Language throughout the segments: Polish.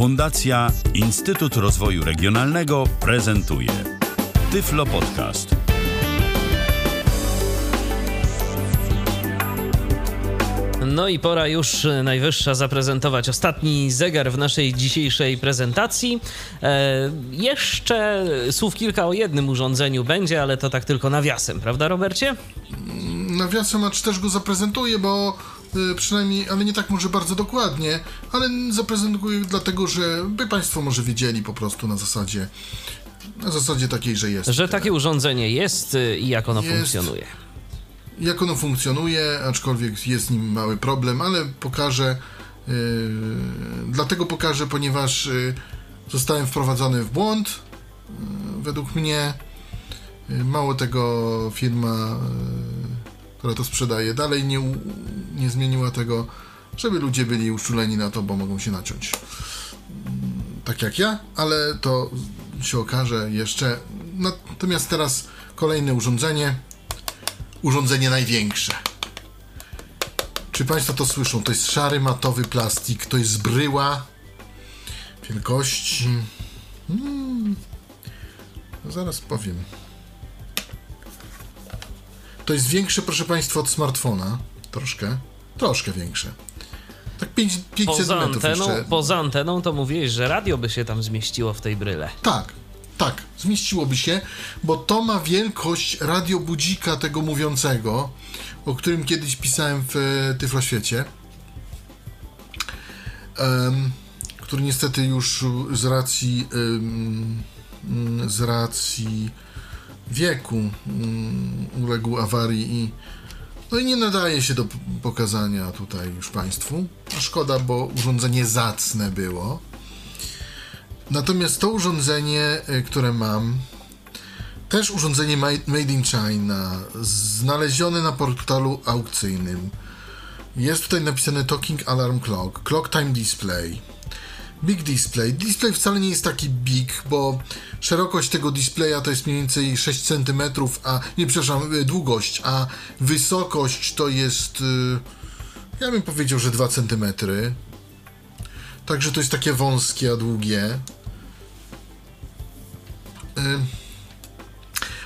Fundacja Instytut Rozwoju Regionalnego prezentuje Tyflo Podcast. No i pora już najwyższa zaprezentować ostatni zegar w naszej dzisiejszej prezentacji. E, jeszcze słów kilka o jednym urządzeniu będzie, ale to tak tylko nawiasem, prawda Robercie? Nawiasem, acz też go zaprezentuję, bo przynajmniej, ale nie tak może bardzo dokładnie, ale zaprezentuję dlatego, że by Państwo może wiedzieli po prostu na zasadzie, na zasadzie takiej, że jest. Że takie urządzenie jest y, i jak ono Jest. funkcjonuje. Jak ono funkcjonuje, aczkolwiek jest z nim mały problem, ale pokażę. Yy, dlatego pokażę, ponieważ yy, zostałem wprowadzony w błąd. Yy, według mnie. Mało tego, firma, która to sprzedaje, dalej nie, nie zmieniła tego, żeby ludzie byli uczuleni na to, bo mogą się naciąć. Mm, Tak jak ja, ale to się okaże jeszcze. Natomiast teraz kolejne urządzenie urządzenie największe. Czy Państwo to słyszą? To jest szary matowy plastik, to jest bryła wielkości. Hmm. No zaraz powiem. To jest większe, proszę Państwa, od smartfona. Troszkę. Troszkę większe. Tak 5, 5 Poza anteną, jeszcze. poza anteną to mówiłeś, że radio by się tam zmieściło w tej bryle. Tak, tak, zmieściłoby się, bo to ma wielkość radiobudzika tego mówiącego, o którym kiedyś pisałem w e, Tyfloświecie, em, który niestety już z racji mm, z racji wieku mm, uległ awarii i no i nie nadaje się do pokazania tutaj już Państwu. Szkoda, bo urządzenie zacne było. Natomiast to urządzenie, y, które mam, też urządzenie ma- Made in China, znalezione na portalu aukcyjnym. Jest tutaj napisane Talking Alarm Clock, Clock Time Display, Big Display. Display wcale nie jest taki big, bo szerokość tego displaya to jest mniej więcej 6 cm, a nie, przepraszam, y, długość, a wysokość to jest, y, ja bym powiedział, że 2 cm. Także to jest takie wąskie, a długie. Ym,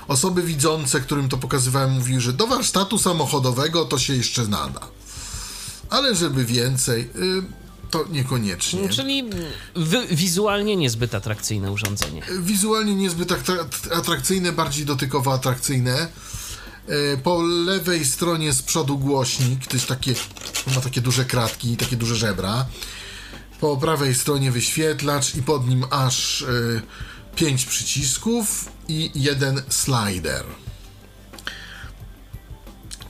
Osoby widzące, którym to pokazywałem, mówiły, że do warsztatu samochodowego to się jeszcze nada. Ale żeby więcej, to niekoniecznie. Czyli wy, wizualnie niezbyt atrakcyjne urządzenie. Wizualnie niezbyt atrak- atrakcyjne, bardziej dotykowo atrakcyjne. E, Po lewej stronie z przodu głośnik, to jest takie, ma takie duże kratki i takie duże żebra. Po prawej stronie wyświetlacz i pod nim aż e, pięć przycisków i jeden slider.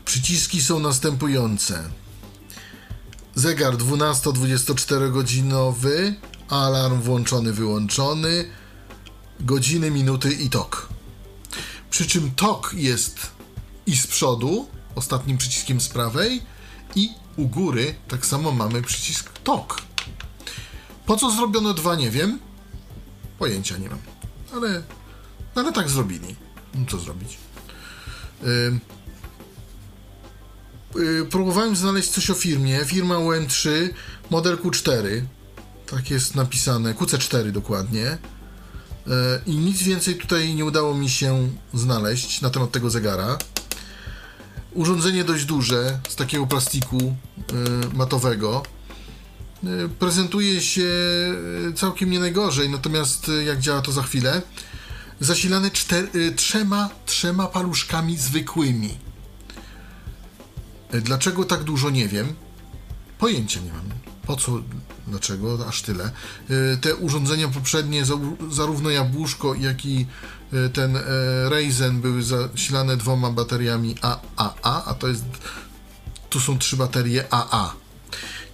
Przyciski są następujące. Zegar 12-24 godzinowy, alarm włączony, wyłączony, godziny, minuty i tok. Przy czym tok jest i z przodu, ostatnim przyciskiem z prawej, i u góry tak samo mamy przycisk tok. Po co zrobiono dwa, nie wiem. Pojęcia nie mam. Ale, ale tak zrobili. No co zrobić? Ym, y, próbowałem znaleźć coś o firmie. Firma UM3, model Q4. Tak jest napisane. QC4 dokładnie. E, I nic więcej tutaj nie udało mi się znaleźć na temat tego zegara. Urządzenie dość duże, z takiego plastiku e, matowego. E, Prezentuje się e, całkiem nie najgorzej, natomiast jak działa to za chwilę. Zasilane czter, e, trzema, trzema paluszkami zwykłymi. Dlaczego tak dużo nie wiem. Pojęcia nie mam. Po co, dlaczego, aż tyle. E, Te urządzenia poprzednie, za- zarówno jabłuszko, jak i e, ten e, Ryzen były zasilane dwoma bateriami AAA, a to jest, tu są trzy baterie AA.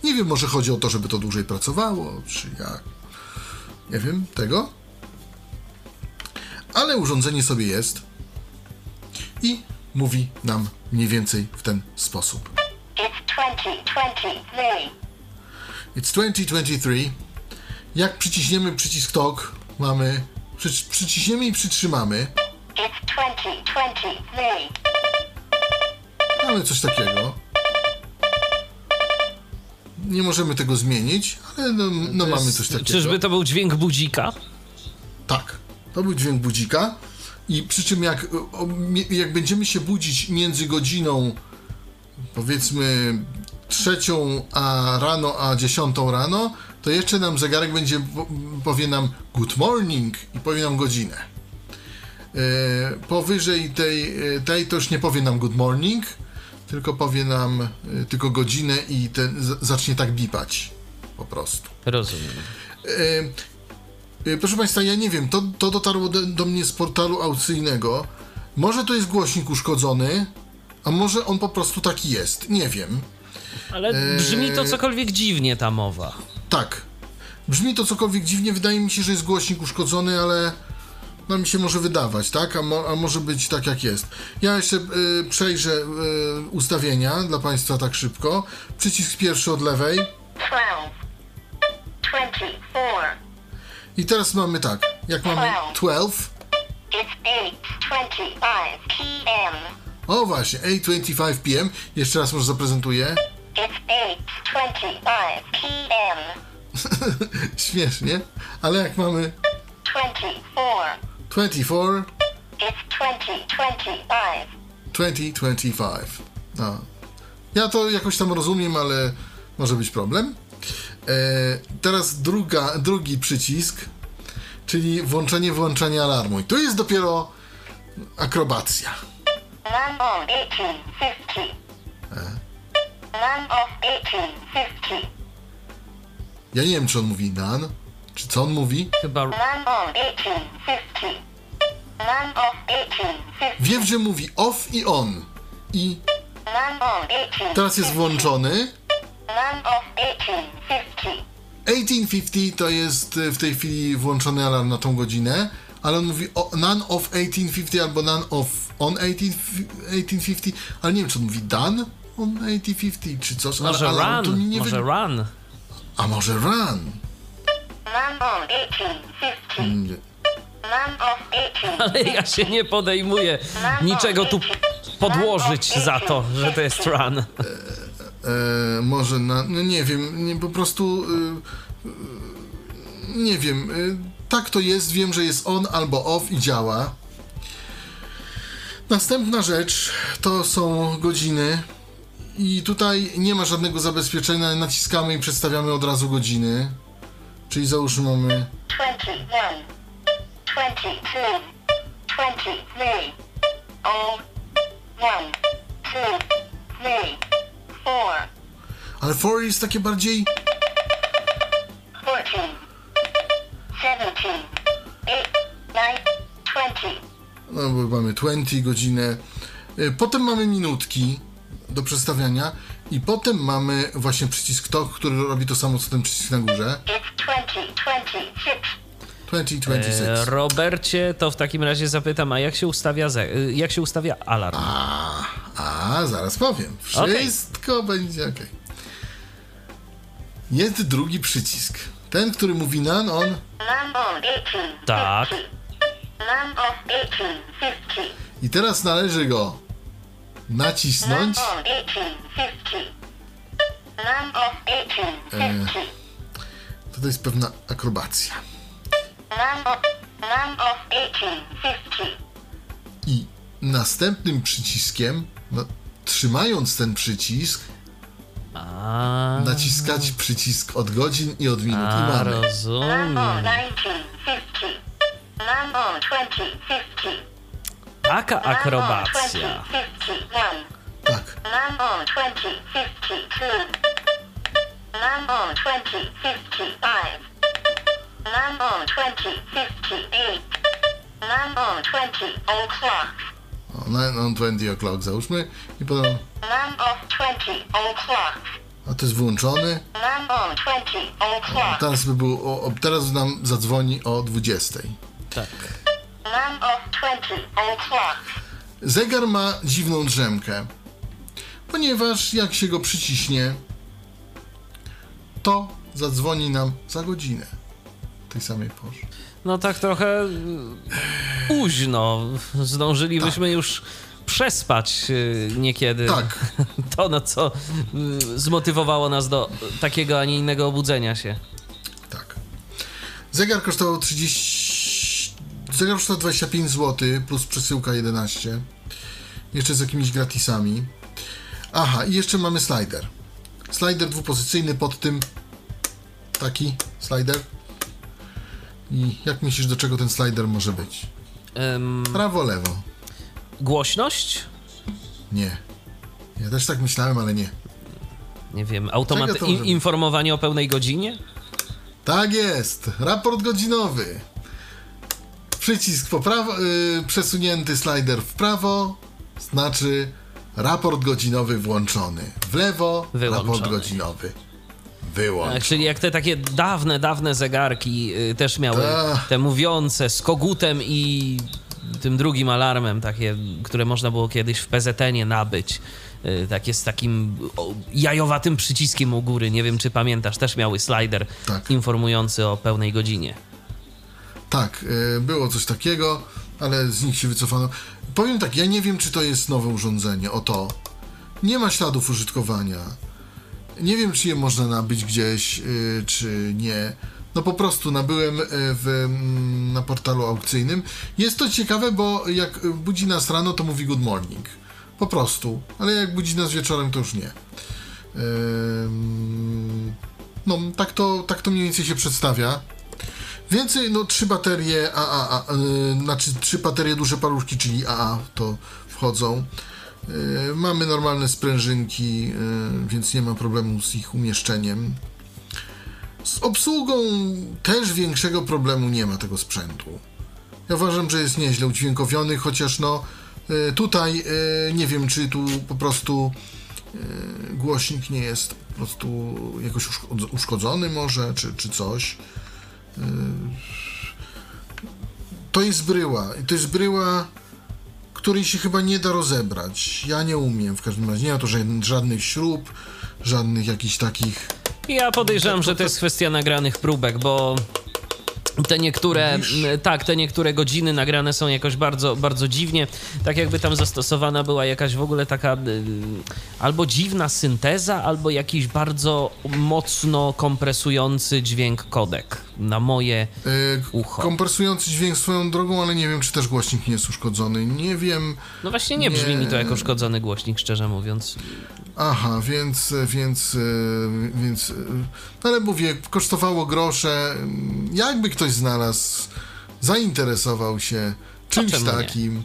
Nie wiem, może chodzi o to, żeby to dłużej pracowało, czy jak. Nie wiem tego. Ale urządzenie sobie jest i mówi nam mniej więcej w ten sposób. It's 2023. It's 2023. Jak przyciśniemy przycisk TOK, mamy. Przy, przyciśniemy i przytrzymamy. It's 2023. Mamy coś takiego. nie możemy tego zmienić, ale no, no mamy jest- coś takiego. Czyżby to był dźwięk budzika? Tak, to był dźwięk budzika. I przy czym jak, jak będziemy się budzić między godziną powiedzmy trzecią a rano, a dziesiątą rano, to jeszcze nam zegarek będzie po- powie nam good morning i powie nam godzinę. E, powyżej tej, e, tej to już nie powie nam good morning, tylko powie nam e, tylko godzinę i ten, zacznie tak bipać po prostu. Rozumiem. E, Proszę Państwa, ja nie wiem, to, to dotarło do, do mnie z portalu aukcyjnego. Może to jest głośnik uszkodzony, a może on po prostu taki jest. Nie wiem. Ale brzmi Eee. to cokolwiek dziwnie ta mowa. Tak. Brzmi to cokolwiek dziwnie, wydaje mi się, że jest głośnik uszkodzony, ale no mi się może wydawać, tak? A, mo, a może być tak jak jest. Ja jeszcze y, przejrzę y, ustawienia dla Państwa tak szybko. Przycisk pierwszy od lewej. 12, 24, I teraz mamy tak. Jak mamy 12. it's 8.25 p.m. O właśnie, 8.25 p.m. Jeszcze raz może zaprezentuję. It's 8.25 p.m. Śmiesznie, ale jak mamy 24, 24, it's 20.25. 2025. No. Ja to jakoś tam rozumiem, ale może być problem. E, teraz druga, drugi przycisk, czyli włączenie, wyłączenie alarmu. I tu jest dopiero akrobacja. None of 1850. None of 1850. Ja nie wiem, czy on mówi nan, czy co on mówi. Chyba None of 1850. None of 1850. Wiem, że mówi off i on. I None of 1850. teraz jest włączony. None of 1850. 1850 to jest y, w tej chwili włączony alarm na tą godzinę, ale on mówi o, none of 1850 albo none of on 18, 1850, ale nie wiem, czy on mówi done on 1850 czy coś, może ale mi run, nie może wy... run. A może run? None of 1850. Nie. None of 1850. Ale ja się nie podejmuję niczego tu podłożyć za to, że to jest run. E, może na, no nie wiem, nie, po prostu y, y, nie wiem, y, tak to jest, wiem, że jest on albo off i działa. Następna rzecz to są godziny i tutaj nie ma żadnego zabezpieczenia, naciskamy i przedstawiamy od razu godziny. Czyli załóżmy mamy 21, 22, 23, oh, 1, 2, 3, 4, ale 4 jest takie bardziej 14, 17, 8, 9, 20. no bo mamy 20 godzinę. Y, Potem mamy minutki do przestawiania i potem mamy właśnie przycisk to, który robi to samo co ten przycisk na górze. It's 20, 26. 2026. E, Robercie, to w takim razie zapytam, a jak się ustawia, ze- y, jak się ustawia alarm? A, a, zaraz powiem. Wszystko będzie ok. Jest drugi przycisk. Ten, który mówi nan, on. None of 1850. Tak. None of 1850. I teraz należy go nacisnąć. None of 1850. None of 1850. To, to jest pewna akrobacja. None of, none of 1850. I następnym przyciskiem, no, trzymając ten przycisk, A, naciskać przycisk od godzin i od minut. I a mamy. None rozumiem. of 1950. None of 2050. Taka None of akrobacja. 2051. Tak. None of 2052. None of 2055. None of 2058. None of 20 o'clock. O, nine on 20 o'clock załóżmy. I potem. Of 20 o'clock. A to jest wyłączony. None of 20 o'clock. Teraz by było. O, teraz nam zadzwoni o 20. Tak. None of 20 o'clock. Zegar ma dziwną drzemkę, ponieważ jak się go przyciśnie, to zadzwoni nam za godzinę tej samej porze. No tak trochę y, późno. Zdążylibyśmy już przespać y, niekiedy Tak. to, no co y, zmotywowało nas do takiego, a nie innego obudzenia się. Tak. Zegar kosztował 30. Zegar kosztował 25 zł plus przesyłka 11. Jeszcze z jakimiś gratisami. Aha, i jeszcze mamy slider. Slider dwupozycyjny pod tym. Taki slider. I jak myślisz, do czego ten slider może być? Ym, Prawo, lewo. głośność? Nie. Ja też tak myślałem, ale nie. Nie wiem, automat in, informowanie o pełnej godzinie? Tak jest. Raport godzinowy. Przycisk po prawo, y, przesunięty slider w prawo znaczy raport godzinowy włączony. W lewo Wyłączony. raport godzinowy Tak, wyłączony. czyli jak te takie dawne, dawne zegarki y, też miały Tak. te mówiące z kogutem i tym drugim alarmem, takie, które można było kiedyś w PZN-ie nabyć. Y, Takie z takim o, jajowatym przyciskiem u góry. Nie wiem, czy pamiętasz, też miały slider Tak. informujący o pełnej godzinie. Tak, y, było coś takiego, ale z nich się wycofano. Powiem tak, ja nie wiem, czy to jest nowe urządzenie. Oto. Nie ma śladów użytkowania. Nie wiem, czy je można nabyć gdzieś, y, czy nie. No po prostu nabyłem y, w, mm, na portalu aukcyjnym. Jest to ciekawe, bo jak y, budzi nas rano, to mówi good morning. Po prostu. Ale jak budzi nas wieczorem, to już nie. No, tak to, tak to mniej więcej się przedstawia. Więcej, no trzy baterie AA, yy, znaczy trzy baterie duże paluszki, czyli AA to wchodzą. Yy, mamy normalne sprężynki, yy, więc nie ma problemu z ich umieszczeniem. Z obsługą też większego problemu nie ma tego sprzętu. Ja uważam, że jest nieźle udźwiękowiony, chociaż no yy, tutaj nie wiem, czy tu po prostu głośnik nie jest po prostu jakoś uszko- uszkodzony może, czy, czy coś. To jest bryła. To jest bryła, której się chyba nie da rozebrać. Ja nie umiem w każdym razie. Nie ma to żadnych, śrub, żadnych jakichś takich. Ja podejrzewam, że to jest kwestia nagranych próbek, bo te niektóre, Mówisz? tak, te niektóre godziny nagrane są jakoś bardzo, bardzo dziwnie. Tak jakby tam zastosowana była jakaś w ogóle taka y, albo dziwna synteza, albo jakiś bardzo mocno kompresujący dźwięk kodek na moje E, Ucho. kompresujący dźwięk swoją drogą, ale nie wiem, czy też głośnik nie jest uszkodzony. Nie wiem. No właśnie nie brzmi Nie. mi to jako uszkodzony głośnik, szczerze mówiąc. Aha, więc, więc, e, więc, e, ale mówię, kosztowało grosze. Jakby ktoś znalazł, zainteresował się czymś czemu nie? takim,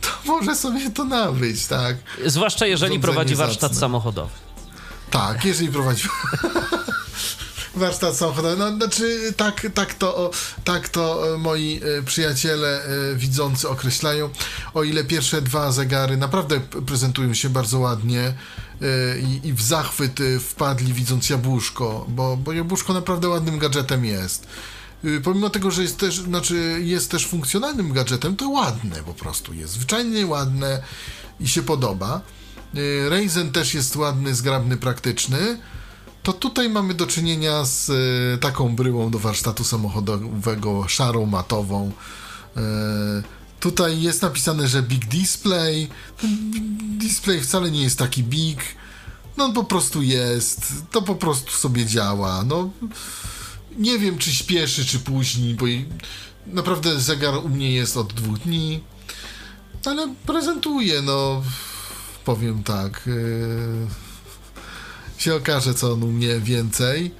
to może sobie to nabyć, tak? Zwłaszcza jeżeli Urządzenie prowadzi warsztat zacne. samochodowy. Tak, jeżeli prowadzi warsztat samochodowy. No, znaczy, tak, tak, to, tak to e, moi e, przyjaciele e, widzący określają. O ile pierwsze dwa zegary naprawdę prezentują się bardzo ładnie i, i w zachwyt wpadli widząc jabłuszko, bo, bo jabłuszko naprawdę ładnym gadżetem jest. Y, Pomimo tego, że jest też, znaczy jest też funkcjonalnym gadżetem, to ładne po prostu jest. Zwyczajnie ładne i się podoba. Y, Ryzen też jest ładny, zgrabny, praktyczny. To tutaj mamy do czynienia z y, taką bryłą do warsztatu samochodowego, szarą, matową. Y, Tutaj jest napisane, że big display. Ten display wcale nie jest taki big. No on po prostu jest. To po prostu sobie działa. No nie wiem, czy śpieszy, czy później, bo naprawdę zegar u mnie jest od dwóch dni, ale prezentuje, no powiem tak. Yy, się okaże, co on u mnie więcej.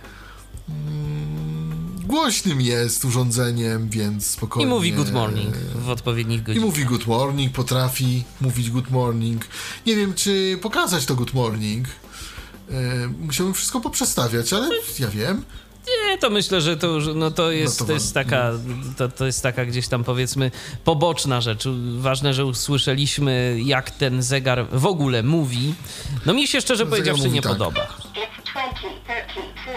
Mm, Głośnym jest urządzeniem, więc I spokojnie. mówi good morning w odpowiednich I godzinach. mówi good morning, potrafi mówić good morning. Nie wiem, czy pokazać to good morning. Yy, musiałbym wszystko poprzestawiać, ale ja wiem. Nie, to myślę, że to, już, no to, jest, to, to jest taka, to, to jest taka gdzieś tam powiedzmy poboczna rzecz. Ważne, że usłyszeliśmy, jak ten zegar w ogóle mówi. No mi się szczerze Zegar powiedziawszy mówi nie tak. podoba. It's 2032.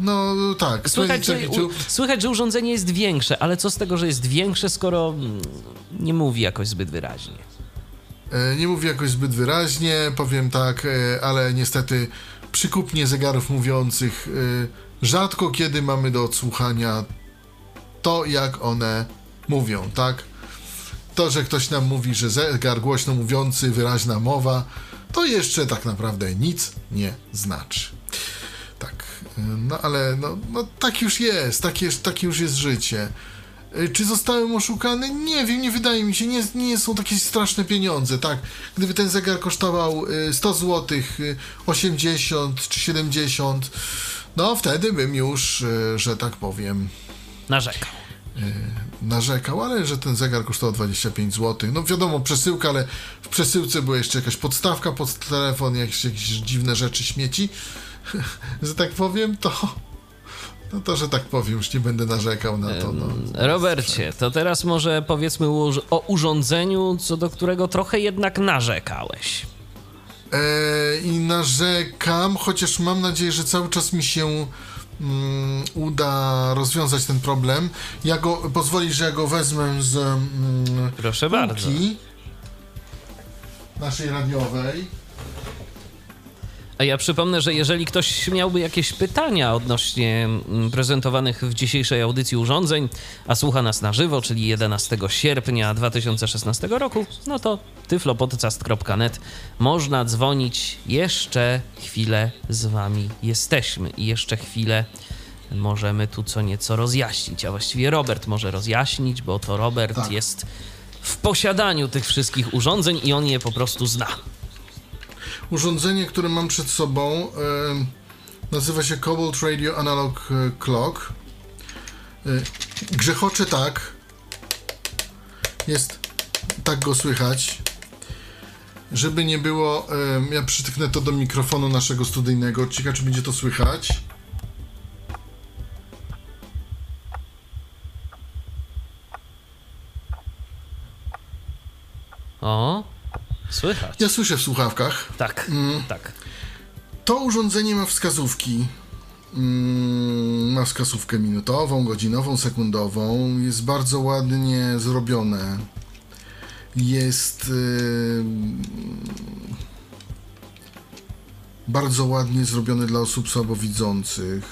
No tak, Słychać że, 2032 u, słychać, że urządzenie jest większe, ale co z tego, że jest większe, skoro mm, nie mówi jakoś zbyt wyraźnie. E, Nie mówię jakoś zbyt wyraźnie, powiem tak, e, ale niestety przy kupnie zegarów mówiących e, rzadko kiedy mamy do odsłuchania to, jak one mówią, tak? to, że ktoś nam mówi, że zegar głośno mówiący, wyraźna mowa, to jeszcze tak naprawdę nic nie znaczy. Tak, no ale no, no tak już jest, tak, jest, tak już jest życie. Y, Czy zostałem oszukany? Nie wiem, nie wydaje mi się, nie, nie są takie straszne pieniądze, tak? Gdyby ten zegar kosztował y, 100 zł, y, 80 czy 70, no wtedy bym już, y, że tak powiem, Narzekał. narzekał, ale że ten zegar kosztował 25 zł. No wiadomo, przesyłka, ale w przesyłce była jeszcze jakaś podstawka pod telefon, jakieś, jakieś dziwne rzeczy, śmieci, że tak powiem, to... No to, że tak powiem, już nie będę narzekał na to. No. Robercie, to teraz może powiedzmy o urządzeniu, co do którego trochę jednak narzekałeś. E, I narzekam, chociaż mam nadzieję, że cały czas mi się mm, uda rozwiązać ten problem. Ja go, pozwolisz, że ja go wezmę z mm, Proszę bardzo. naszej radiowej. A ja przypomnę, że jeżeli ktoś miałby jakieś pytania odnośnie mm, prezentowanych w dzisiejszej audycji urządzeń, a słucha nas na żywo, czyli 11 sierpnia 2016 roku, no to tyflopodcast.net można dzwonić. Jeszcze chwilę z wami jesteśmy i jeszcze chwilę możemy tu co nieco rozjaśnić, a właściwie Robert może rozjaśnić, bo to Robert Tak. jest w posiadaniu tych wszystkich urządzeń i on je po prostu zna. Urządzenie, które mam przed sobą, e, nazywa się Cobalt Radio Analog e, Clock. E, grzechocze tak. Jest, tak go słychać. Żeby nie było, ja przytyknę to do mikrofonu naszego studyjnego. Ciekawe, czy będzie to słychać. O, słychać. Ja słyszę w słuchawkach. Tak, tak. To urządzenie ma wskazówki. Mm, Ma wskazówkę minutową, godzinową, sekundową. Jest bardzo ładnie zrobione. Jest y, bardzo ładnie zrobione dla osób słabowidzących,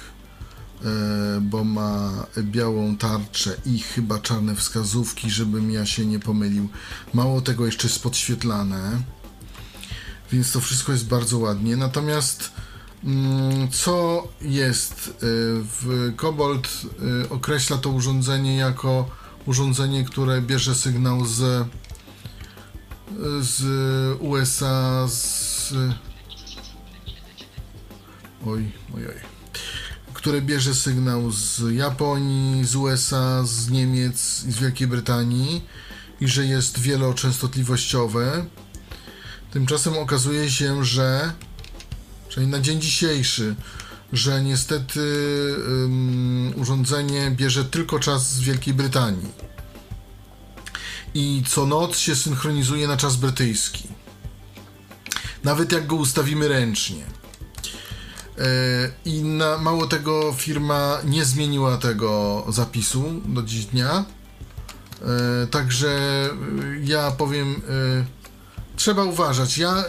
bo ma białą tarczę i chyba czarne wskazówki, żebym ja się nie pomylił. Mało tego, jeszcze jest podświetlane więc to wszystko jest bardzo ładnie. Natomiast mm, co jest y, w Cobalt y, określa to urządzenie jako urządzenie, które bierze sygnał z z USA z oj, oj, oj które bierze sygnał z Japonii, z USA, z Niemiec i z Wielkiej Brytanii i że jest wieloczęstotliwościowe. Tymczasem okazuje się, że, czyli na dzień dzisiejszy, że niestety ym, urządzenie bierze tylko czas z Wielkiej Brytanii. I co noc się synchronizuje na czas brytyjski. Nawet jak go ustawimy ręcznie. E, I na, mało tego, firma nie zmieniła tego zapisu do dziś dnia. E, Także y, ja powiem, trzeba uważać. Ja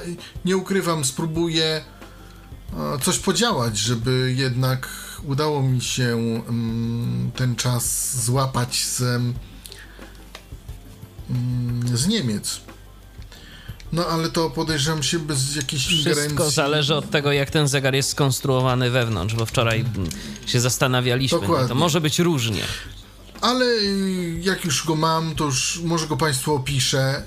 nie ukrywam, spróbuję e, coś podziałać, żeby jednak udało mi się mm, ten czas złapać z, mm, z Niemiec. No ale to podejrzewam się bez jakiejś ingerencji. Wszystko zależy od tego, jak ten zegar jest skonstruowany wewnątrz, bo wczoraj mm, się zastanawialiśmy. No to Dokładnie. może być różnie. Ale y, jak już go mam, to już może go Państwu opiszę.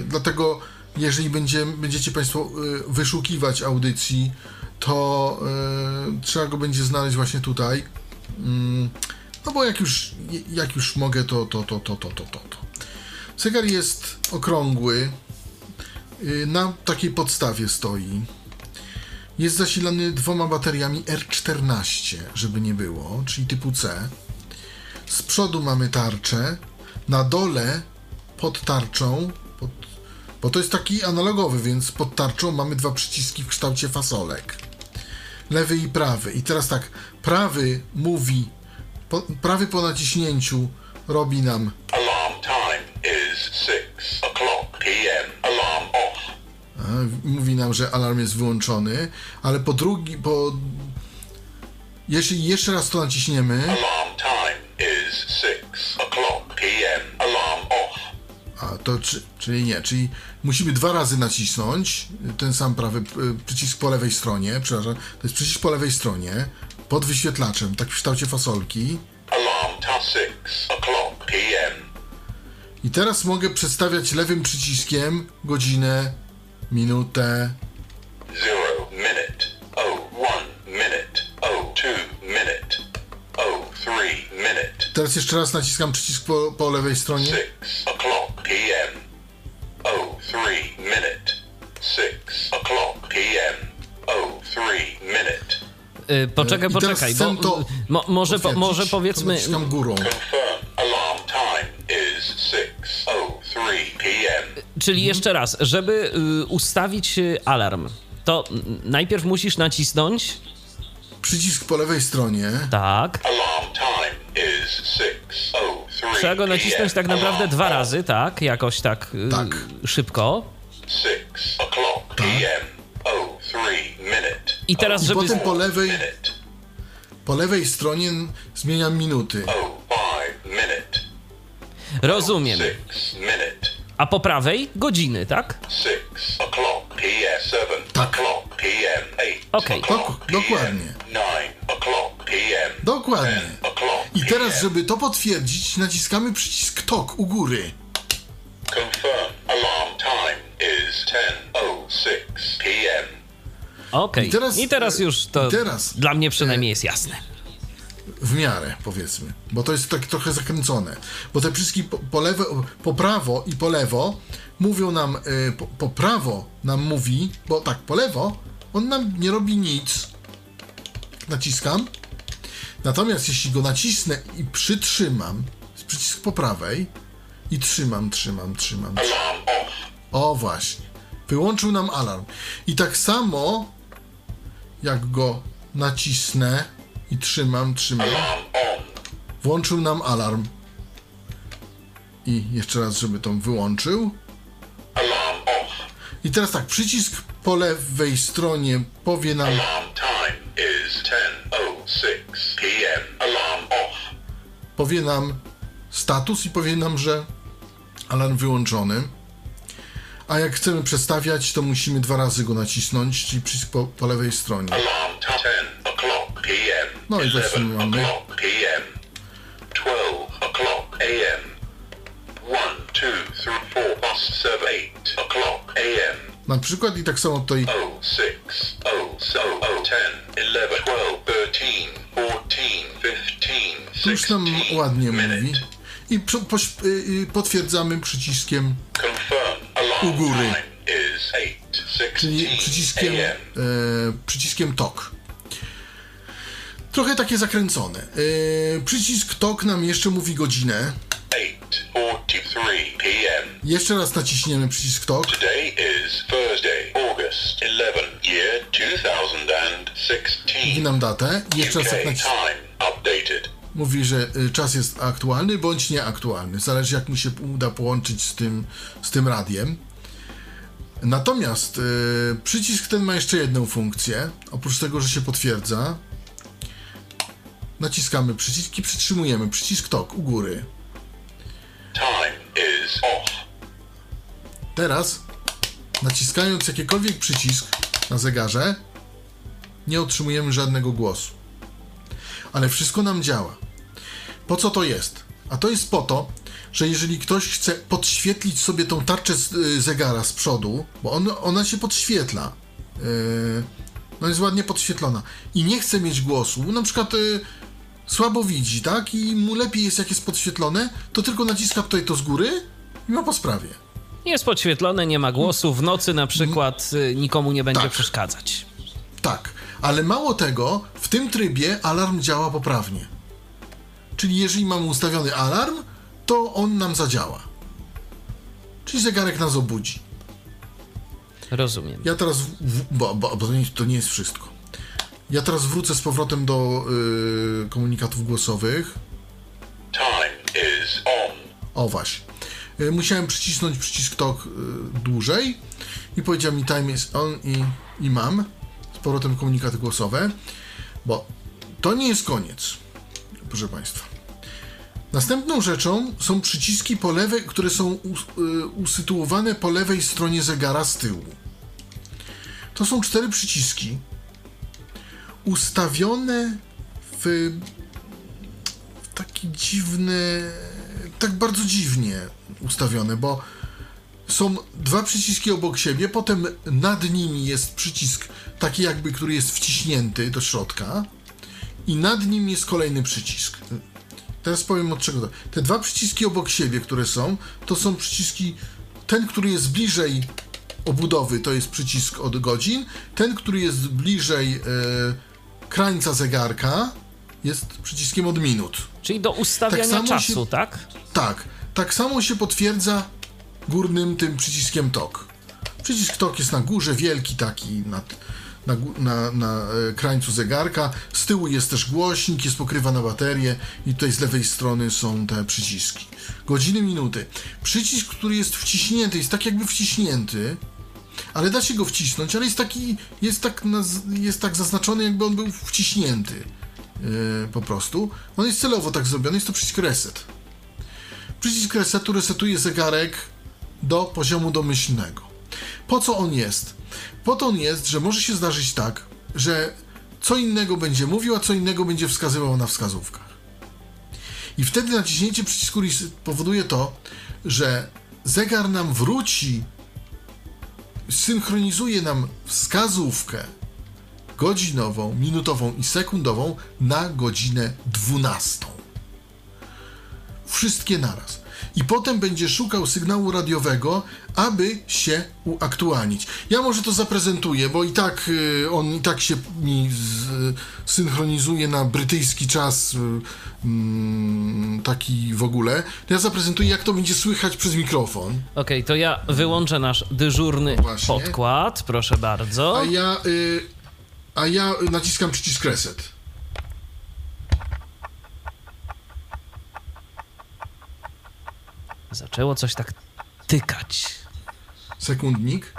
y, Dlatego, jeżeli będzie, będziecie Państwo y, wyszukiwać audycji, to trzeba go będzie znaleźć właśnie tutaj. Mm, No bo jak już, jak już mogę, to, to, to, to, to, to. to. Zegar jest okrągły. Y, Na takiej podstawie stoi. Jest zasilany dwoma bateriami R14, żeby nie było, czyli typu C. Z przodu mamy tarczę, na dole pod tarczą, pod, bo to jest taki analogowy, więc pod tarczą mamy dwa przyciski w kształcie fasolek. Lewy i prawy. I teraz tak, prawy mówi, po, prawy po naciśnięciu robi nam mówi nam, że alarm jest wyłączony, ale po drugi, po jeśli jeszcze raz to naciśniemy, Alarm time is 6 o'clock p.m. Alarm off. a to czy, czyli nie, czyli musimy dwa razy nacisnąć ten sam prawy przycisk po lewej stronie, przepraszam, to jest przycisk po lewej stronie, pod wyświetlaczem, tak w kształcie fasolki. Alarm to 6 o'clock p.m. I teraz mogę przestawiać lewym przyciskiem godzinę, minutę. Zero minute. Oh one minute. Oh two minute. Oh three minute. Teraz jeszcze raz naciskam przycisk po, po lewej stronie. Six o'clock p.m. Oh three minute. Six o'clock p.m. Oh three minute. Y, Poczekaj, I teraz poczekaj, chcę bo to mo, może, po, może to powiedzmy, Naciskam górą. Confirm. Czyli jeszcze raz, żeby y, ustawić y, alarm, to najpierw musisz nacisnąć, Przycisk po lewej stronie. tak, 6:03 trzeba go nacisnąć tak naprawdę dwa razy, tak, jakoś tak, y, Tak. szybko. P.m. Oh. I teraz, I żeby... potem po lewej, po lewej stronie zmieniam minuty. Oh. Rozumiem. A po prawej godziny, tak? Six o'clock p.m. Seven Tak. o'clock p.m. Eight Okej. o'clock Dok- dokładnie. p.m. Nine o'clock p.m. Dokładnie. I teraz, żeby to potwierdzić, naciskamy przycisk TOK u góry. Confirm. Alarm time is 10:06 p.m. Okej. I teraz- I teraz już to teraz- dla mnie przynajmniej jest jasne. W miarę, powiedzmy. Bo to jest tak trochę zakręcone. Bo te przyciski po, po, po prawo i po lewo mówią nam, y, po, po prawo nam mówi, bo tak, po lewo on nam nie robi nic. Naciskam. Natomiast jeśli go nacisnę i przytrzymam, przycisk po prawej i trzymam, trzymam, trzymam. trzymam. O właśnie. Wyłączył nam alarm. I tak samo jak go nacisnę i trzymam, trzymam, włączył nam alarm. I jeszcze raz, żeby to wyłączył. I teraz tak, przycisk po lewej stronie powie nam, Alarm time is 10:06 p.m. Alarm off. powie nam status i powie nam, że alarm wyłączony. A jak chcemy przestawiać, to musimy dwa razy go nacisnąć, czyli przycisk po, po lewej stronie. Alarm No i 11 właśnie mamy. o'clock p.m. 12 o'clock a.m. 1, 2, 3, 4, 5, 7, 8 o'clock a.m. Na przykład i tak samo tutaj 06, 0, 0, 10, 11, 12, 13, 14, 15, już nam 16 ładnie mówi. I y, y, potwierdzamy przyciskiem, U góry. time is 8, czyli 16 przyciskiem, e, przyciskiem TOK. Trochę takie zakręcone. E, przycisk TOK nam jeszcze mówi godzinę. 8.43 p.m. Jeszcze raz naciśniemy przycisk TOK. Today is Thursday, August 11, year 2016. Mówi nam datę. Jeszcze raz time updated. mówi, że y, czas jest aktualny bądź nieaktualny. Zależy jak mi się uda połączyć z tym, z tym radiem. Natomiast y, przycisk ten ma jeszcze jedną funkcję. Oprócz tego, że się potwierdza, naciskamy przycisk i przytrzymujemy przycisk TOK u góry. Time is off. Teraz, naciskając jakikolwiek przycisk na zegarze, nie otrzymujemy żadnego głosu. Ale wszystko nam działa. Po co to jest? A to jest po to, że jeżeli ktoś chce podświetlić sobie tą tarczę z, y, zegara z przodu, bo on, ona się podświetla, yy, no jest ładnie podświetlona i nie chce mieć głosu, na przykład y, słabo widzi, tak? I mu lepiej jest jak jest podświetlone, to tylko naciska tutaj to z góry i ma po sprawie. Jest podświetlone, nie ma głosu. W nocy na przykład y, nikomu nie będzie Tak. przeszkadzać. Tak, ale mało tego, w tym trybie alarm działa poprawnie. Czyli jeżeli mamy ustawiony alarm, to on nam zadziała. Czyli zegarek nas obudzi. Rozumiem. Ja teraz, w, bo, bo, bo to nie jest wszystko. Ja teraz wrócę z powrotem do y, komunikatów głosowych. Time is on. O właśnie. Y, Musiałem przycisnąć przycisk TOK y, dłużej i powiedział mi time is on i, i mam z powrotem komunikaty głosowe, bo to nie jest koniec, proszę Państwa. Następną rzeczą są przyciski po lewej, które są y, usytuowane po lewej stronie zegara z tyłu. To są cztery przyciski ustawione w taki dziwny, tak bardzo dziwnie ustawione, bo są dwa przyciski obok siebie, potem nad nimi jest przycisk taki jakby, który jest wciśnięty do środka i nad nim jest kolejny przycisk. Teraz powiem od czego to. Te dwa przyciski obok siebie, które są, to są przyciski, ten, który jest bliżej obudowy, to jest przycisk od godzin, ten, który jest bliżej e, krańca zegarka, jest przyciskiem od minut. Czyli do ustawiania Tak czasu, się- tak? Tak, tak samo się potwierdza górnym tym przyciskiem TOK. Przycisk TOK jest na górze, wielki taki nad, na, na, na e, krańcu zegarka. Z tyłu jest też głośnik, jest pokrywa na baterię i tutaj z lewej strony są te przyciski. Godziny, minuty. Przycisk, który jest wciśnięty, jest tak jakby wciśnięty, ale da się go wcisnąć, ale jest taki, jest tak, jest tak zaznaczony, jakby on był wciśnięty. e, po prostu. On jest celowo tak zrobiony, jest to przycisk reset. Przycisk resetu resetuje zegarek do poziomu domyślnego. Po co on jest? Po to on jest, że może się zdarzyć tak, że co innego będzie mówił, a co innego będzie wskazywał na wskazówkach. I wtedy naciśnięcie przycisku reset powoduje to, że zegar nam wróci, synchronizuje nam wskazówkę godzinową, minutową i sekundową na godzinę 12 wszystkie naraz. I potem będzie szukał sygnału radiowego, aby się uaktualnić. Ja może to zaprezentuję, bo i tak y, on i tak się mi z, synchronizuje na brytyjski czas, y, mm, taki w ogóle. Ja zaprezentuję, jak to będzie słychać przez mikrofon. Okej, to ja wyłączę nasz dyżurny Właśnie. podkład, proszę bardzo. A ja, y, a ja naciskam przycisk reset. Zaczęło coś tak tykać. Sekundnik.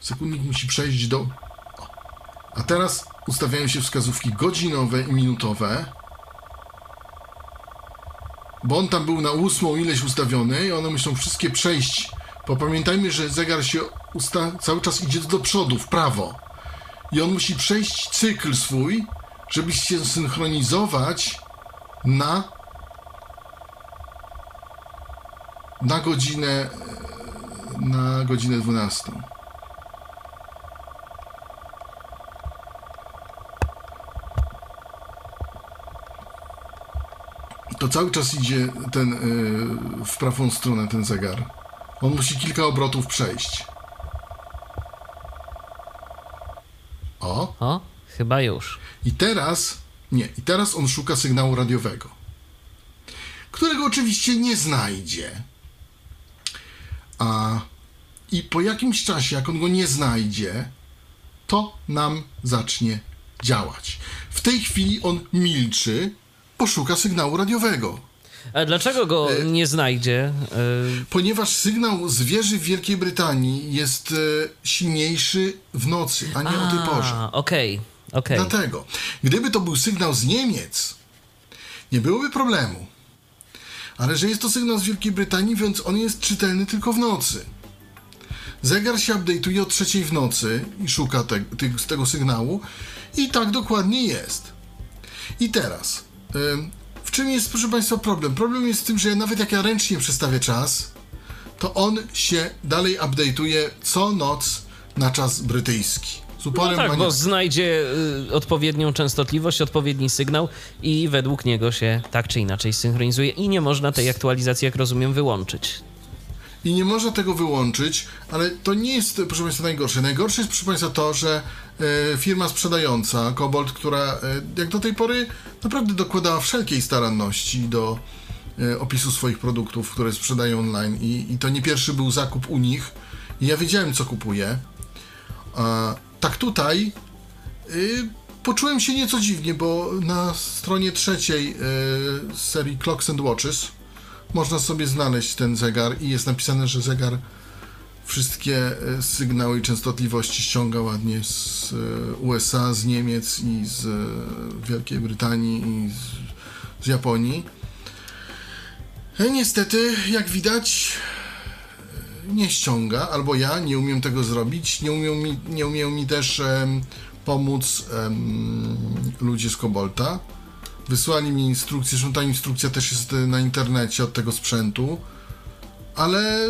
Sekundnik musi przejść do. A teraz ustawiają się wskazówki godzinowe i minutowe. Bo on tam był na ósmą ileś ustawiony i one muszą wszystkie przejść. Bo pamiętajmy, że zegar się usta- cały czas idzie do przodu, w prawo. I on musi przejść cykl swój, żeby się synchronizować na na godzinę na godzinę 12. To cały czas idzie ten y, w prawą stronę ten zegar. On musi kilka obrotów przejść. O, O, chyba już. i teraz, nie, i teraz on szuka sygnału radiowego, którego oczywiście nie znajdzie. A i po jakimś czasie, jak on go nie znajdzie, to nam zacznie działać. W tej chwili on milczy, poszuka sygnału radiowego. A dlaczego go E, nie znajdzie? E, Ponieważ sygnał z wieży w Wielkiej Brytanii jest e, silniejszy w nocy, a nie o tej porze. A, Okej, okej. Dlatego, gdyby to był sygnał z Niemiec, nie byłoby problemu. Ale że jest to sygnał z Wielkiej Brytanii, więc on jest czytelny tylko w nocy. Zegar się update'uje o trzeciej w nocy i szuka te, z tego sygnału i tak dokładnie jest. I teraz, w czym jest, proszę Państwa, problem? Problem jest w tym, że nawet jak ja ręcznie przestawię czas, to on się dalej update'uje co noc na czas brytyjski. Z No uporem tak, bo znajdzie y, odpowiednią częstotliwość, odpowiedni sygnał i według niego się tak czy inaczej synchronizuje i nie można tej aktualizacji, jak rozumiem, wyłączyć. I nie można tego wyłączyć, ale to nie jest, proszę Państwa, najgorsze. Najgorsze jest, proszę Państwa, to, że e, firma sprzedająca, Kobold, która e, jak do tej pory naprawdę dokładała wszelkiej staranności do e, opisu swoich produktów, które sprzedają online i, i to nie pierwszy był zakup u nich i ja wiedziałem, co kupuję. A, tak tutaj y, poczułem się nieco dziwnie, bo na stronie trzeciej y, serii Clocks and Watches można sobie znaleźć ten zegar i jest napisane, że zegar wszystkie y, sygnały i częstotliwości ściąga ładnie z y, USA, z Niemiec i z y, Wielkiej Brytanii i z z Japonii. E, Niestety, jak widać, nie ściąga, albo ja nie umiem tego zrobić. Nie umieją mi, nie umieją mi też pomóc em, ludzie z Kobolta. Wysłali mi instrukcję, zresztą ta instrukcja też jest na internecie od tego sprzętu, ale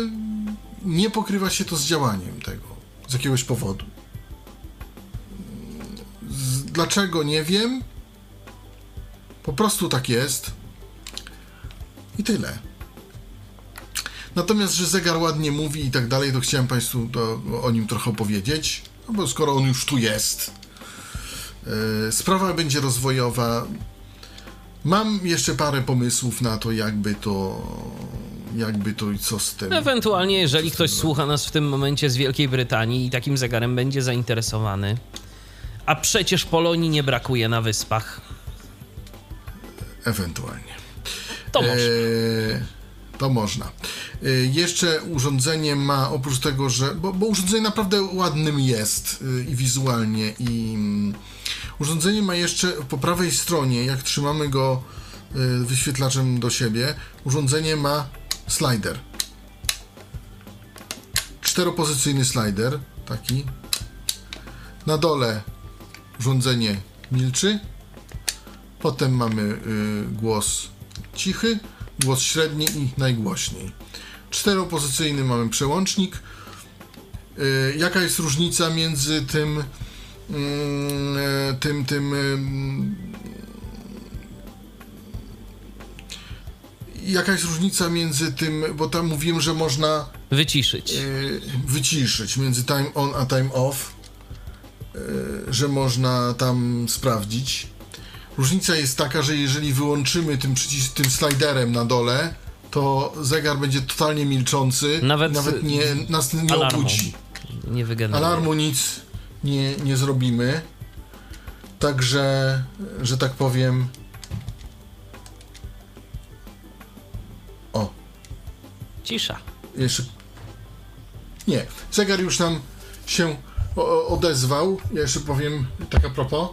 nie pokrywa się to z działaniem tego, z jakiegoś powodu. Z, dlaczego nie wiem? Po prostu tak jest. I tyle. Natomiast, że zegar ładnie mówi i tak dalej, to chciałem Państwu to, o nim trochę opowiedzieć, no bo skoro on już tu jest. Yy, sprawa będzie rozwojowa. Mam jeszcze parę pomysłów na to, jakby to, jakby to i co z tym. Ewentualnie, jeżeli ktoś słucha nas w tym momencie z Wielkiej Brytanii i takim zegarem będzie zainteresowany, a przecież Polonii nie brakuje na wyspach, Ewentualnie. to może. Eee, to można. Eee, jeszcze urządzenie ma, oprócz tego, że. Bo, bo urządzenie naprawdę ładnym jest yy, i wizualnie, i mm, urządzenie ma jeszcze po prawej stronie, jak trzymamy go yy, wyświetlaczem do siebie, urządzenie ma slider. Czteropozycyjny slider, taki. Na dole urządzenie milczy, Potem mamy y, głos cichy, głos średni i najgłośniej. Czteropozycyjny mamy przełącznik. Y, jaka jest różnica między tym y, tym tym y, jaka jest różnica między tym, bo tam mówiłem, że można Wyciszyć. y, wyciszyć między time on a time off, y, że można tam sprawdzić. Różnica jest taka, że jeżeli wyłączymy tym, przycis- tym sliderem na dole, to zegar będzie totalnie milczący, Nawet- nawet nie, nas nie alarmu. obudzi. Nie wygeneruje. Alarmu nic nie, nie zrobimy. Także, że tak powiem. O, Cisza. jeszcze. Nie, zegar już nam się odezwał. Ja jeszcze powiem tak a propos.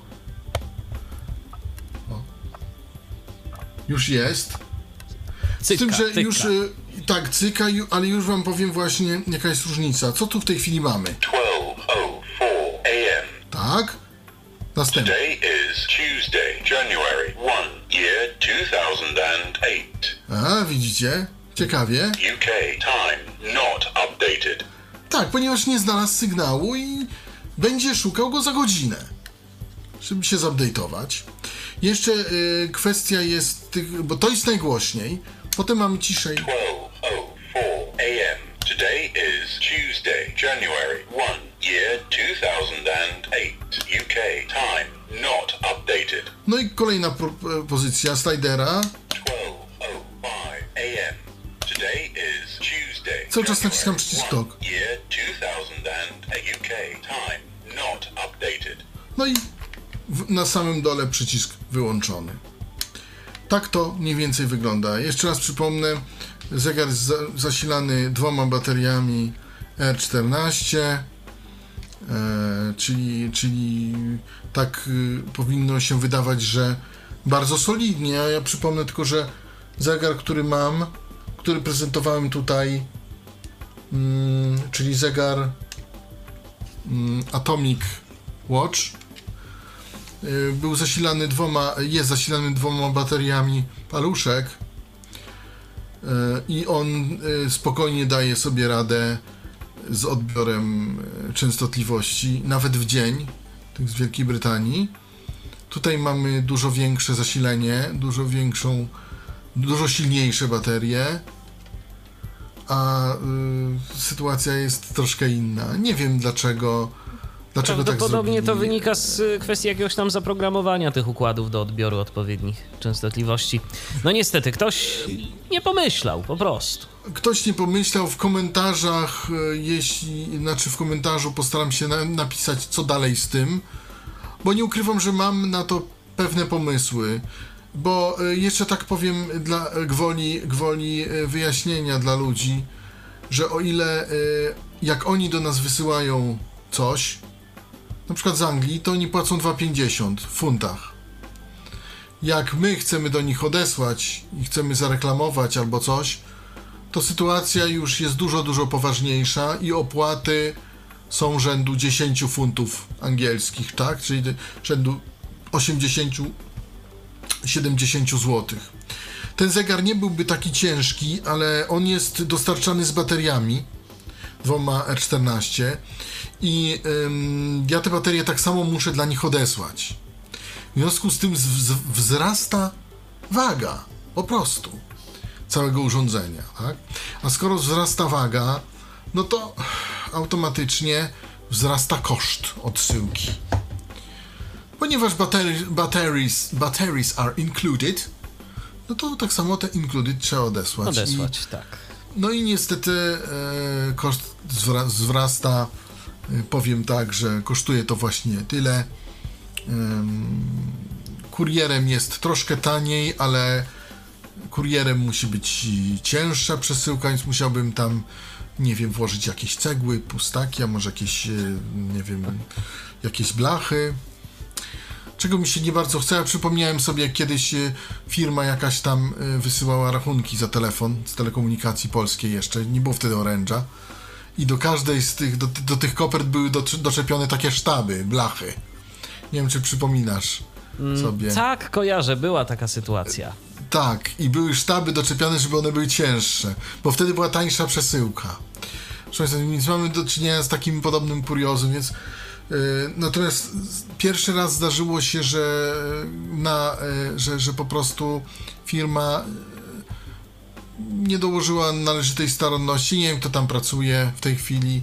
Już jest. Cyka, Z tym, że cyka. już. y, Tak, cyka, ju- ale już wam powiem właśnie jaka jest różnica. Co tu w tej chwili mamy? 12.04 a.m. Tak? Następny. Today is Tuesday, January 1, year 2008. A, widzicie? Ciekawie. UK time not updated. Tak, ponieważ nie znalazł sygnału i będzie szukał go za godzinę, żeby się zupdate'ować. Jeszcze y, kwestia jest, tych, bo to jest najgłośniej, potem mamy ciszej. 12.04 a.m. Today is Tuesday, January 1, year 2008. UK time not updated. No i kolejna pro, e, pozycja slidera. 12.05 a.m. Today is Tuesday. Cały czas naciskam przycisk 1, TOK. Year 2008 UK time not updated. No i na samym dole przycisk wyłączony. Tak to mniej więcej wygląda. Jeszcze raz przypomnę, zegar jest za, zasilany dwoma bateriami R14, e, czyli, czyli tak y, powinno się wydawać, że bardzo solidnie. A ja przypomnę tylko, że zegar, który mam, który prezentowałem tutaj, mm, czyli zegar mm, Atomic Watch, był zasilany dwoma, jest zasilany dwoma bateriami paluszek y, i on y, spokojnie daje sobie radę z odbiorem y, częstotliwości, nawet w dzień, tych z Wielkiej Brytanii. Tutaj mamy dużo większe zasilenie, dużo większą, dużo silniejsze baterie, a y, sytuacja jest troszkę inna. Nie wiem dlaczego. Dlaczego tak Prawdopodobnie to zrobili. wynika z y, kwestii jakiegoś tam zaprogramowania tych układów do odbioru odpowiednich częstotliwości. No niestety, ktoś nie pomyślał po prostu. ktoś nie pomyślał w komentarzach, e, jeśli, znaczy w komentarzu postaram się na, napisać, co dalej z tym, bo nie ukrywam, że mam na to pewne pomysły. Bo e, jeszcze tak powiem, dla gwoli, gwoli wyjaśnienia dla ludzi, że o ile jak oni do nas wysyłają coś, na przykład z Anglii, to oni płacą 2,50 w funtach. jak my chcemy do nich odesłać i chcemy zareklamować albo coś, to sytuacja już jest dużo, dużo poważniejsza i opłaty są rzędu 10 funtów angielskich, tak? Czyli rzędu 80 70 zł. Ten zegar nie byłby taki ciężki, ale on jest dostarczany z bateriami dwoma R14 i ym, ja te baterie tak samo muszę dla nich odesłać. W związku z tym z, z, wzrasta waga, po prostu, całego urządzenia, tak? A skoro wzrasta waga, no to automatycznie wzrasta koszt odsyłki. Ponieważ battery, batteries, batteries are included, no to tak samo te included trzeba odesłać. Odesłać, tak. No i niestety e, koszt wzrasta. E, powiem tak, że kosztuje to właśnie tyle. Kurierem jest troszkę taniej, ale kurierem musi być cięższa przesyłka, więc musiałbym tam, nie wiem, włożyć jakieś cegły, pustaki, a może jakieś, e, nie wiem, jakieś blachy. Czego mi się nie bardzo chce, ja przypomniałem sobie, jak kiedyś e, firma jakaś tam e, wysyłała rachunki za telefon z telekomunikacji polskiej jeszcze, nie było wtedy oręża. I do każdej z tych, do, do tych kopert były do, doczepione takie sztaby, blachy. Nie wiem, czy przypominasz sobie. Tak, kojarzę, była taka sytuacja. Tak, i były sztaby doczepiane, żeby one były cięższe, bo wtedy była tańsza przesyłka. Proszę Państwa, Więc mamy do czynienia z takim podobnym kuriozem, więc natomiast z- pierwszy raz zdarzyło się, że na, yy, że, że po prostu firma nie dołożyła należytej staranności, nie wiem kto tam pracuje w tej chwili,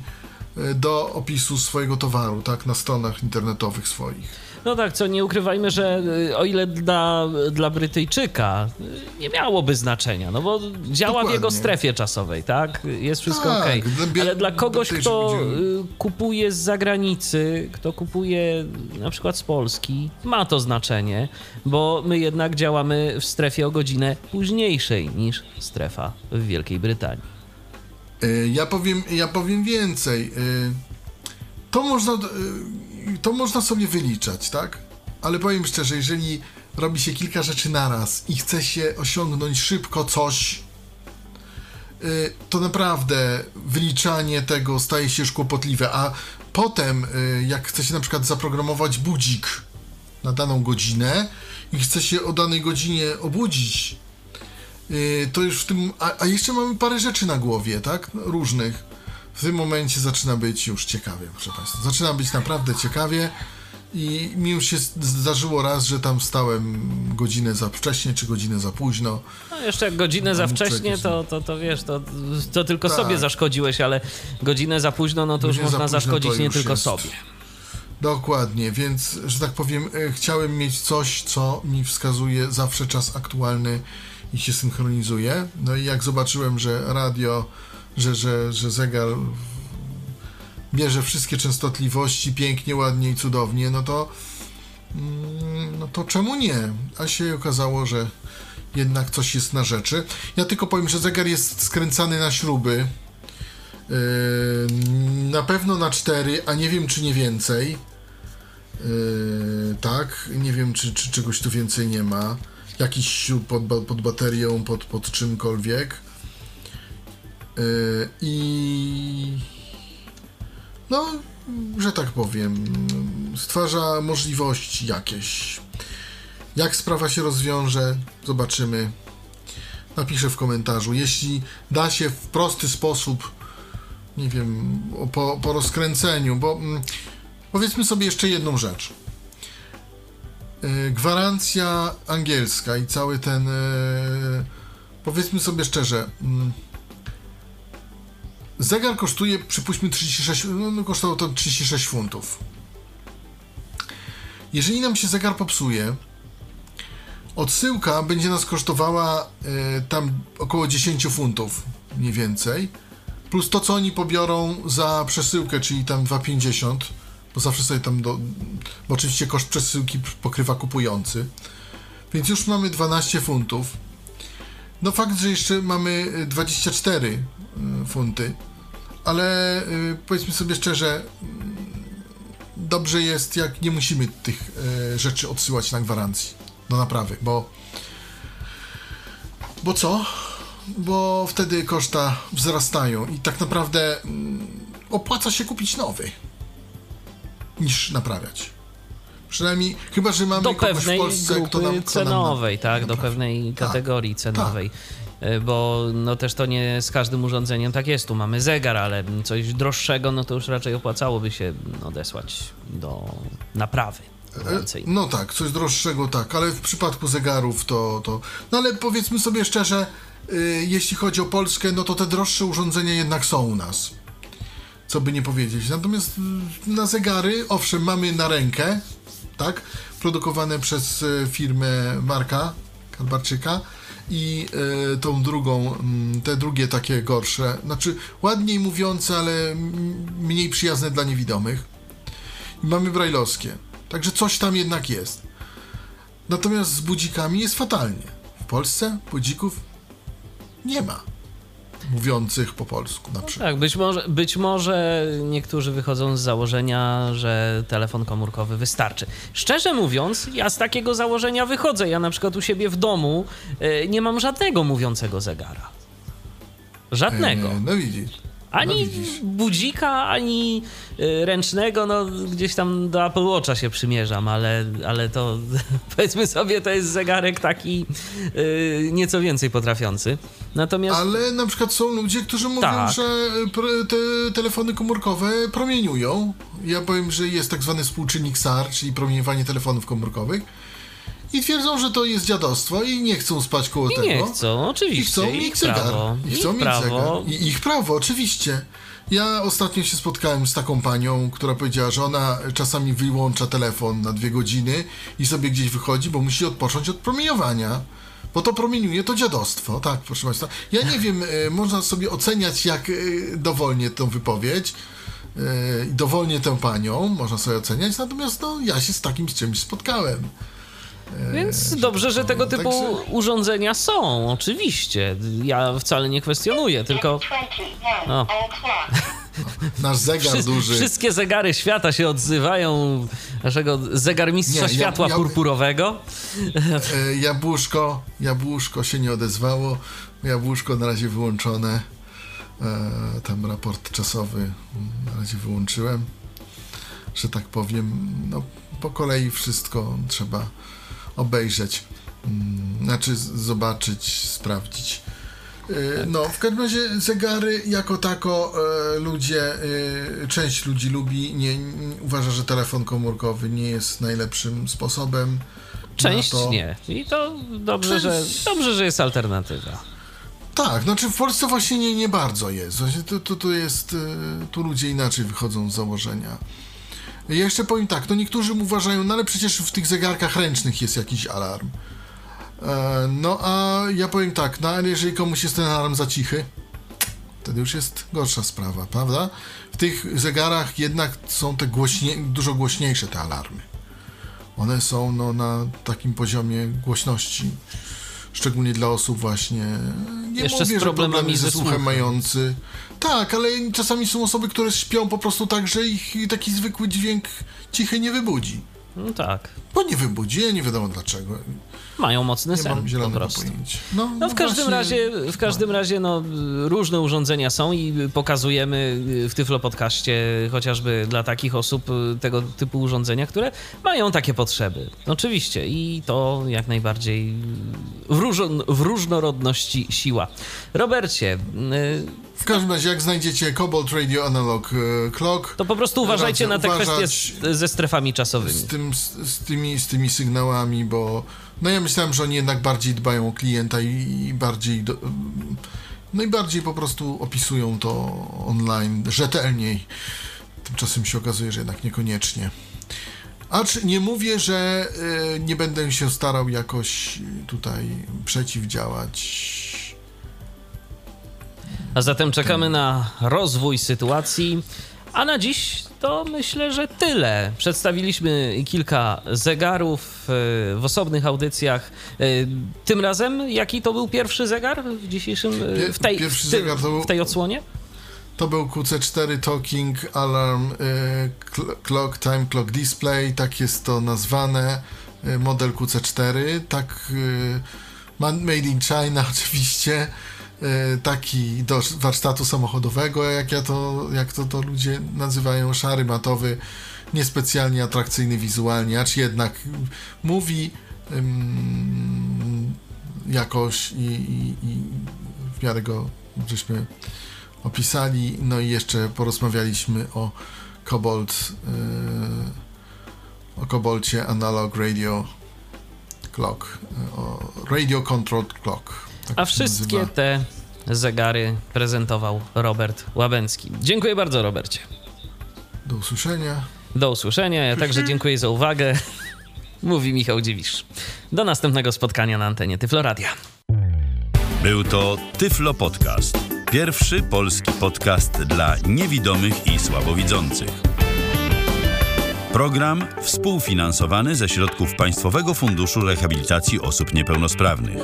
do opisu swojego towaru, tak, na stronach internetowych swoich. No tak, co nie ukrywajmy, że y, o ile dla, dla Brytyjczyka y, nie miałoby znaczenia, no bo działa w jego Dokładnie. strefie czasowej, tak? Jest wszystko Tak, okej. bie- Ale dla kogoś, kto y, kupuje z zagranicy, kto kupuje na przykład z Polski, ma to znaczenie, bo my jednak działamy w strefie o godzinę późniejszej niż strefa w Wielkiej Brytanii. Y, Ja powiem, ja powiem więcej. Y, To można, y, to można sobie wyliczać, tak? Ale powiem szczerze, jeżeli robi się kilka rzeczy naraz i chce się osiągnąć szybko coś, y, to naprawdę wyliczanie tego staje się już kłopotliwe. A potem, y, jak chce się na przykład zaprogramować budzik na daną godzinę i chce się o danej godzinie obudzić, Yy, to już w tym. A, a jeszcze mamy parę rzeczy na głowie, tak? No, Różnych. W tym momencie zaczyna być już ciekawie, proszę Państwa. Zaczyna być naprawdę ciekawie. I mi już się zdarzyło raz, że tam stałem godzinę za wcześnie, czy godzinę za późno. No jeszcze jak godzinę za wcześnie, to, to, to wiesz, to, to tylko Tak. sobie zaszkodziłeś, ale godzinę za późno, no to już można zaszkodzić nie tylko jest. sobie. Dokładnie, więc, że tak powiem, e, chciałem mieć coś, co mi wskazuje zawsze czas aktualny i się synchronizuje. No i jak zobaczyłem, że radio, że, że, że zegar bierze wszystkie częstotliwości pięknie, ładnie i cudownie, no to mm, no to czemu nie? A się okazało, że jednak coś jest na rzeczy. Ja tylko powiem, że zegar jest skręcany na śruby. Yy, na pewno na 4, a nie wiem czy nie więcej. Yy, tak, nie wiem czy, czy czegoś tu więcej nie ma. Jakiś pod, pod baterią, pod, pod czymkolwiek. Yy, I no, że tak powiem, stwarza możliwości jakieś. Jak sprawa się rozwiąże, zobaczymy. Napiszę w komentarzu. Jeśli da się w prosty sposób nie wiem, po, po rozkręceniu, bo mm, powiedzmy sobie jeszcze jedną rzecz. Yy, Gwarancja angielska i cały ten, yy, powiedzmy sobie szczerze, mm, zegar kosztuje, przypuśćmy 36, no, no kosztowało to 36 funtów. Jeżeli nam się zegar popsuje, odsyłka będzie nas kosztowała yy, tam około 10 funtów, mniej więcej plus to, co oni pobiorą za przesyłkę, czyli tam 2,50, bo zawsze sobie tam do... bo oczywiście koszt przesyłki pokrywa kupujący. Więc już mamy 12 funtów. No fakt, że jeszcze mamy y, 24 y, funty, ale y, powiedzmy sobie szczerze, mm, dobrze jest, jak nie musimy tych y, rzeczy odsyłać na gwarancji. do naprawy, bo bo co? Bo wtedy koszta wzrastają i tak naprawdę mm, opłaca się kupić nowy niż naprawiać. Przynajmniej, chyba że mamy do kogoś pewnej w Polsce, kto nam, kto nam cenowej, tak, do pewnej Tak, kategorii cenowej. E, Bo no też to nie z każdym urządzeniem tak jest. Tu mamy zegar, ale coś droższego, no to już raczej opłacałoby się odesłać do naprawy. Więcej. No tak, coś droższego tak, ale w przypadku zegarów to... to no ale powiedzmy sobie szczerze, y, jeśli chodzi o Polskę, no to te droższe urządzenia jednak są u nas. Co by nie powiedzieć. Natomiast y, na zegary, owszem, mamy na rękę, tak, produkowane przez y, firmę Marka Kalbarczyka i y, tą drugą, mm, te drugie takie gorsze, znaczy ładniej mówiące, ale mniej przyjazne dla niewidomych. I mamy brajlowskie. Także coś tam jednak jest. Natomiast z budzikami jest fatalnie. W Polsce budzików nie ma mówiących po polsku na przykład. Tak, być może, być może niektórzy wychodzą z założenia, że telefon komórkowy wystarczy. Szczerze mówiąc, ja z takiego założenia wychodzę. Ja na przykład u siebie w domu e, nie mam żadnego mówiącego zegara. Żadnego. E, no widzisz. Ani no budzika, ani y, ręcznego, no gdzieś tam do Apple Watcha się przymierzam, ale, ale to powiedzmy sobie, to jest zegarek taki y, nieco więcej potrafiący. Natomiast Ale na przykład są ludzie, którzy mówią, Tak. że pr- te telefony komórkowe promieniują. Ja powiem, że jest tak zwany współczynnik SAR, czyli promieniowanie telefonów komórkowych. I twierdzą, że to jest dziadostwo i nie chcą spać koło i tego. nie chcą, I oczywiście, chcą ich mieć zegar. prawo. I chcą ich mieć prawo. I ich prawo, oczywiście. Ja ostatnio się spotkałem z taką panią, która powiedziała, że ona czasami wyłącza telefon na dwie godziny i sobie gdzieś wychodzi, bo musi odpocząć od promieniowania. Bo to promieniuje to dziadostwo, tak, proszę Państwa. Ja nie wiem, e, można sobie oceniać, jak e, dowolnie tę wypowiedź e, i dowolnie tę panią, można sobie oceniać, natomiast no, ja się z takim z czymś spotkałem. Więc dobrze, że tego typu Także- urządzenia są, oczywiście. Ja wcale nie kwestionuję, tylko 21 O. o'clock. Nasz zegar Wszy- duży. wszystkie zegary świata się odzywają naszego zegarmistrza Nie, ja- światła ja- purpurowego. E, Jabłuszko, jabłuszko się nie odezwało. Jabłuszko na razie wyłączone. E, tam raport czasowy na razie wyłączyłem. Że tak powiem, no po kolei wszystko trzeba obejrzeć. Mm, Znaczy zobaczyć, sprawdzić. E, No, w każdym razie zegary jako tako e, ludzie, e, część ludzi lubi, nie, uważa, że telefon komórkowy nie jest najlepszym sposobem. Część to. nie. I to dobrze, że, Część- dobrze, że jest alternatywa. Tak, znaczy w Polsce właśnie nie, nie bardzo jest. Właśnie tu, tu, tu jest, tu ludzie inaczej wychodzą z założenia. Ja jeszcze powiem tak, no niektórzy uważają, no ale przecież w tych zegarkach ręcznych jest jakiś alarm. E, no a ja powiem tak, no ale jeżeli komuś jest ten alarm za cichy, wtedy już jest gorsza sprawa, prawda? W tych zegarach jednak są te głośnie, dużo głośniejsze te alarmy. One są no, na takim poziomie głośności, szczególnie dla osób właśnie, nie Jeszcze mówię, z problemami ze słuchem mający. Tak, ale czasami są osoby, które śpią po prostu tak, że ich taki zwykły dźwięk cichy nie wybudzi. No tak. Bo nie wybudzi, nie wiadomo dlaczego. Mają mocny Nie sen mam po zielonego prostu. No, No w każdym właśnie- razie, w każdym razie no, różne urządzenia są i pokazujemy w Tyflo Podcaście chociażby dla takich osób tego typu urządzenia, które mają takie potrzeby. Oczywiście i to jak najbardziej w, różno, w różnorodności siła. Robercie, y, W każdym razie, jak znajdziecie Cobalt Radio Analog Clock, to po prostu uważajcie na te kwestie z, ze strefami czasowymi. z, tym, z, z, tymi, z tymi sygnałami, bo no ja myślałem, że oni jednak bardziej dbają o klienta i, bardziej do, no i bardziej po prostu opisują to online rzetelniej. Tymczasem się okazuje, że jednak niekoniecznie. Acz nie mówię, że e, nie będę się starał jakoś tutaj przeciwdziałać. A zatem czekamy na rozwój sytuacji. A na dziś to myślę, że tyle. Przedstawiliśmy kilka zegarów e, w osobnych audycjach. E, Tym razem, jaki to był pierwszy zegar w dzisiejszym, e, w tej, Pierwszy w, ty, zegar to był- w tej odsłonie? To był QC4 Talking Alarm Cl- Clock Time Clock Display, tak jest to nazwane. model QC4, tak made in China oczywiście, taki do warsztatu samochodowego, jak ja to, jak to, to ludzie nazywają, szary, matowy, niespecjalnie atrakcyjny wizualnie, acz jednak mówi ym, jakoś i, i, i w miarę go żeśmy opisali, no i jeszcze porozmawialiśmy o Cobalt, yy, o Cobalcie Analog Radio Clock, yy, o Radio Controlled Clock. Tak A wszystkie nazywa. te zegary prezentował Robert Łabęcki. Dziękuję bardzo, Robercie. Do usłyszenia. Do usłyszenia. Ja także dziękuję za uwagę. Mówi Michał Dziwisz. Do następnego spotkania na antenie Tyfloradia. Był to Tyflo Podcast. Pierwszy polski podcast dla niewidomych i słabowidzących. Program współfinansowany ze środków Państwowego Funduszu Rehabilitacji Osób Niepełnosprawnych.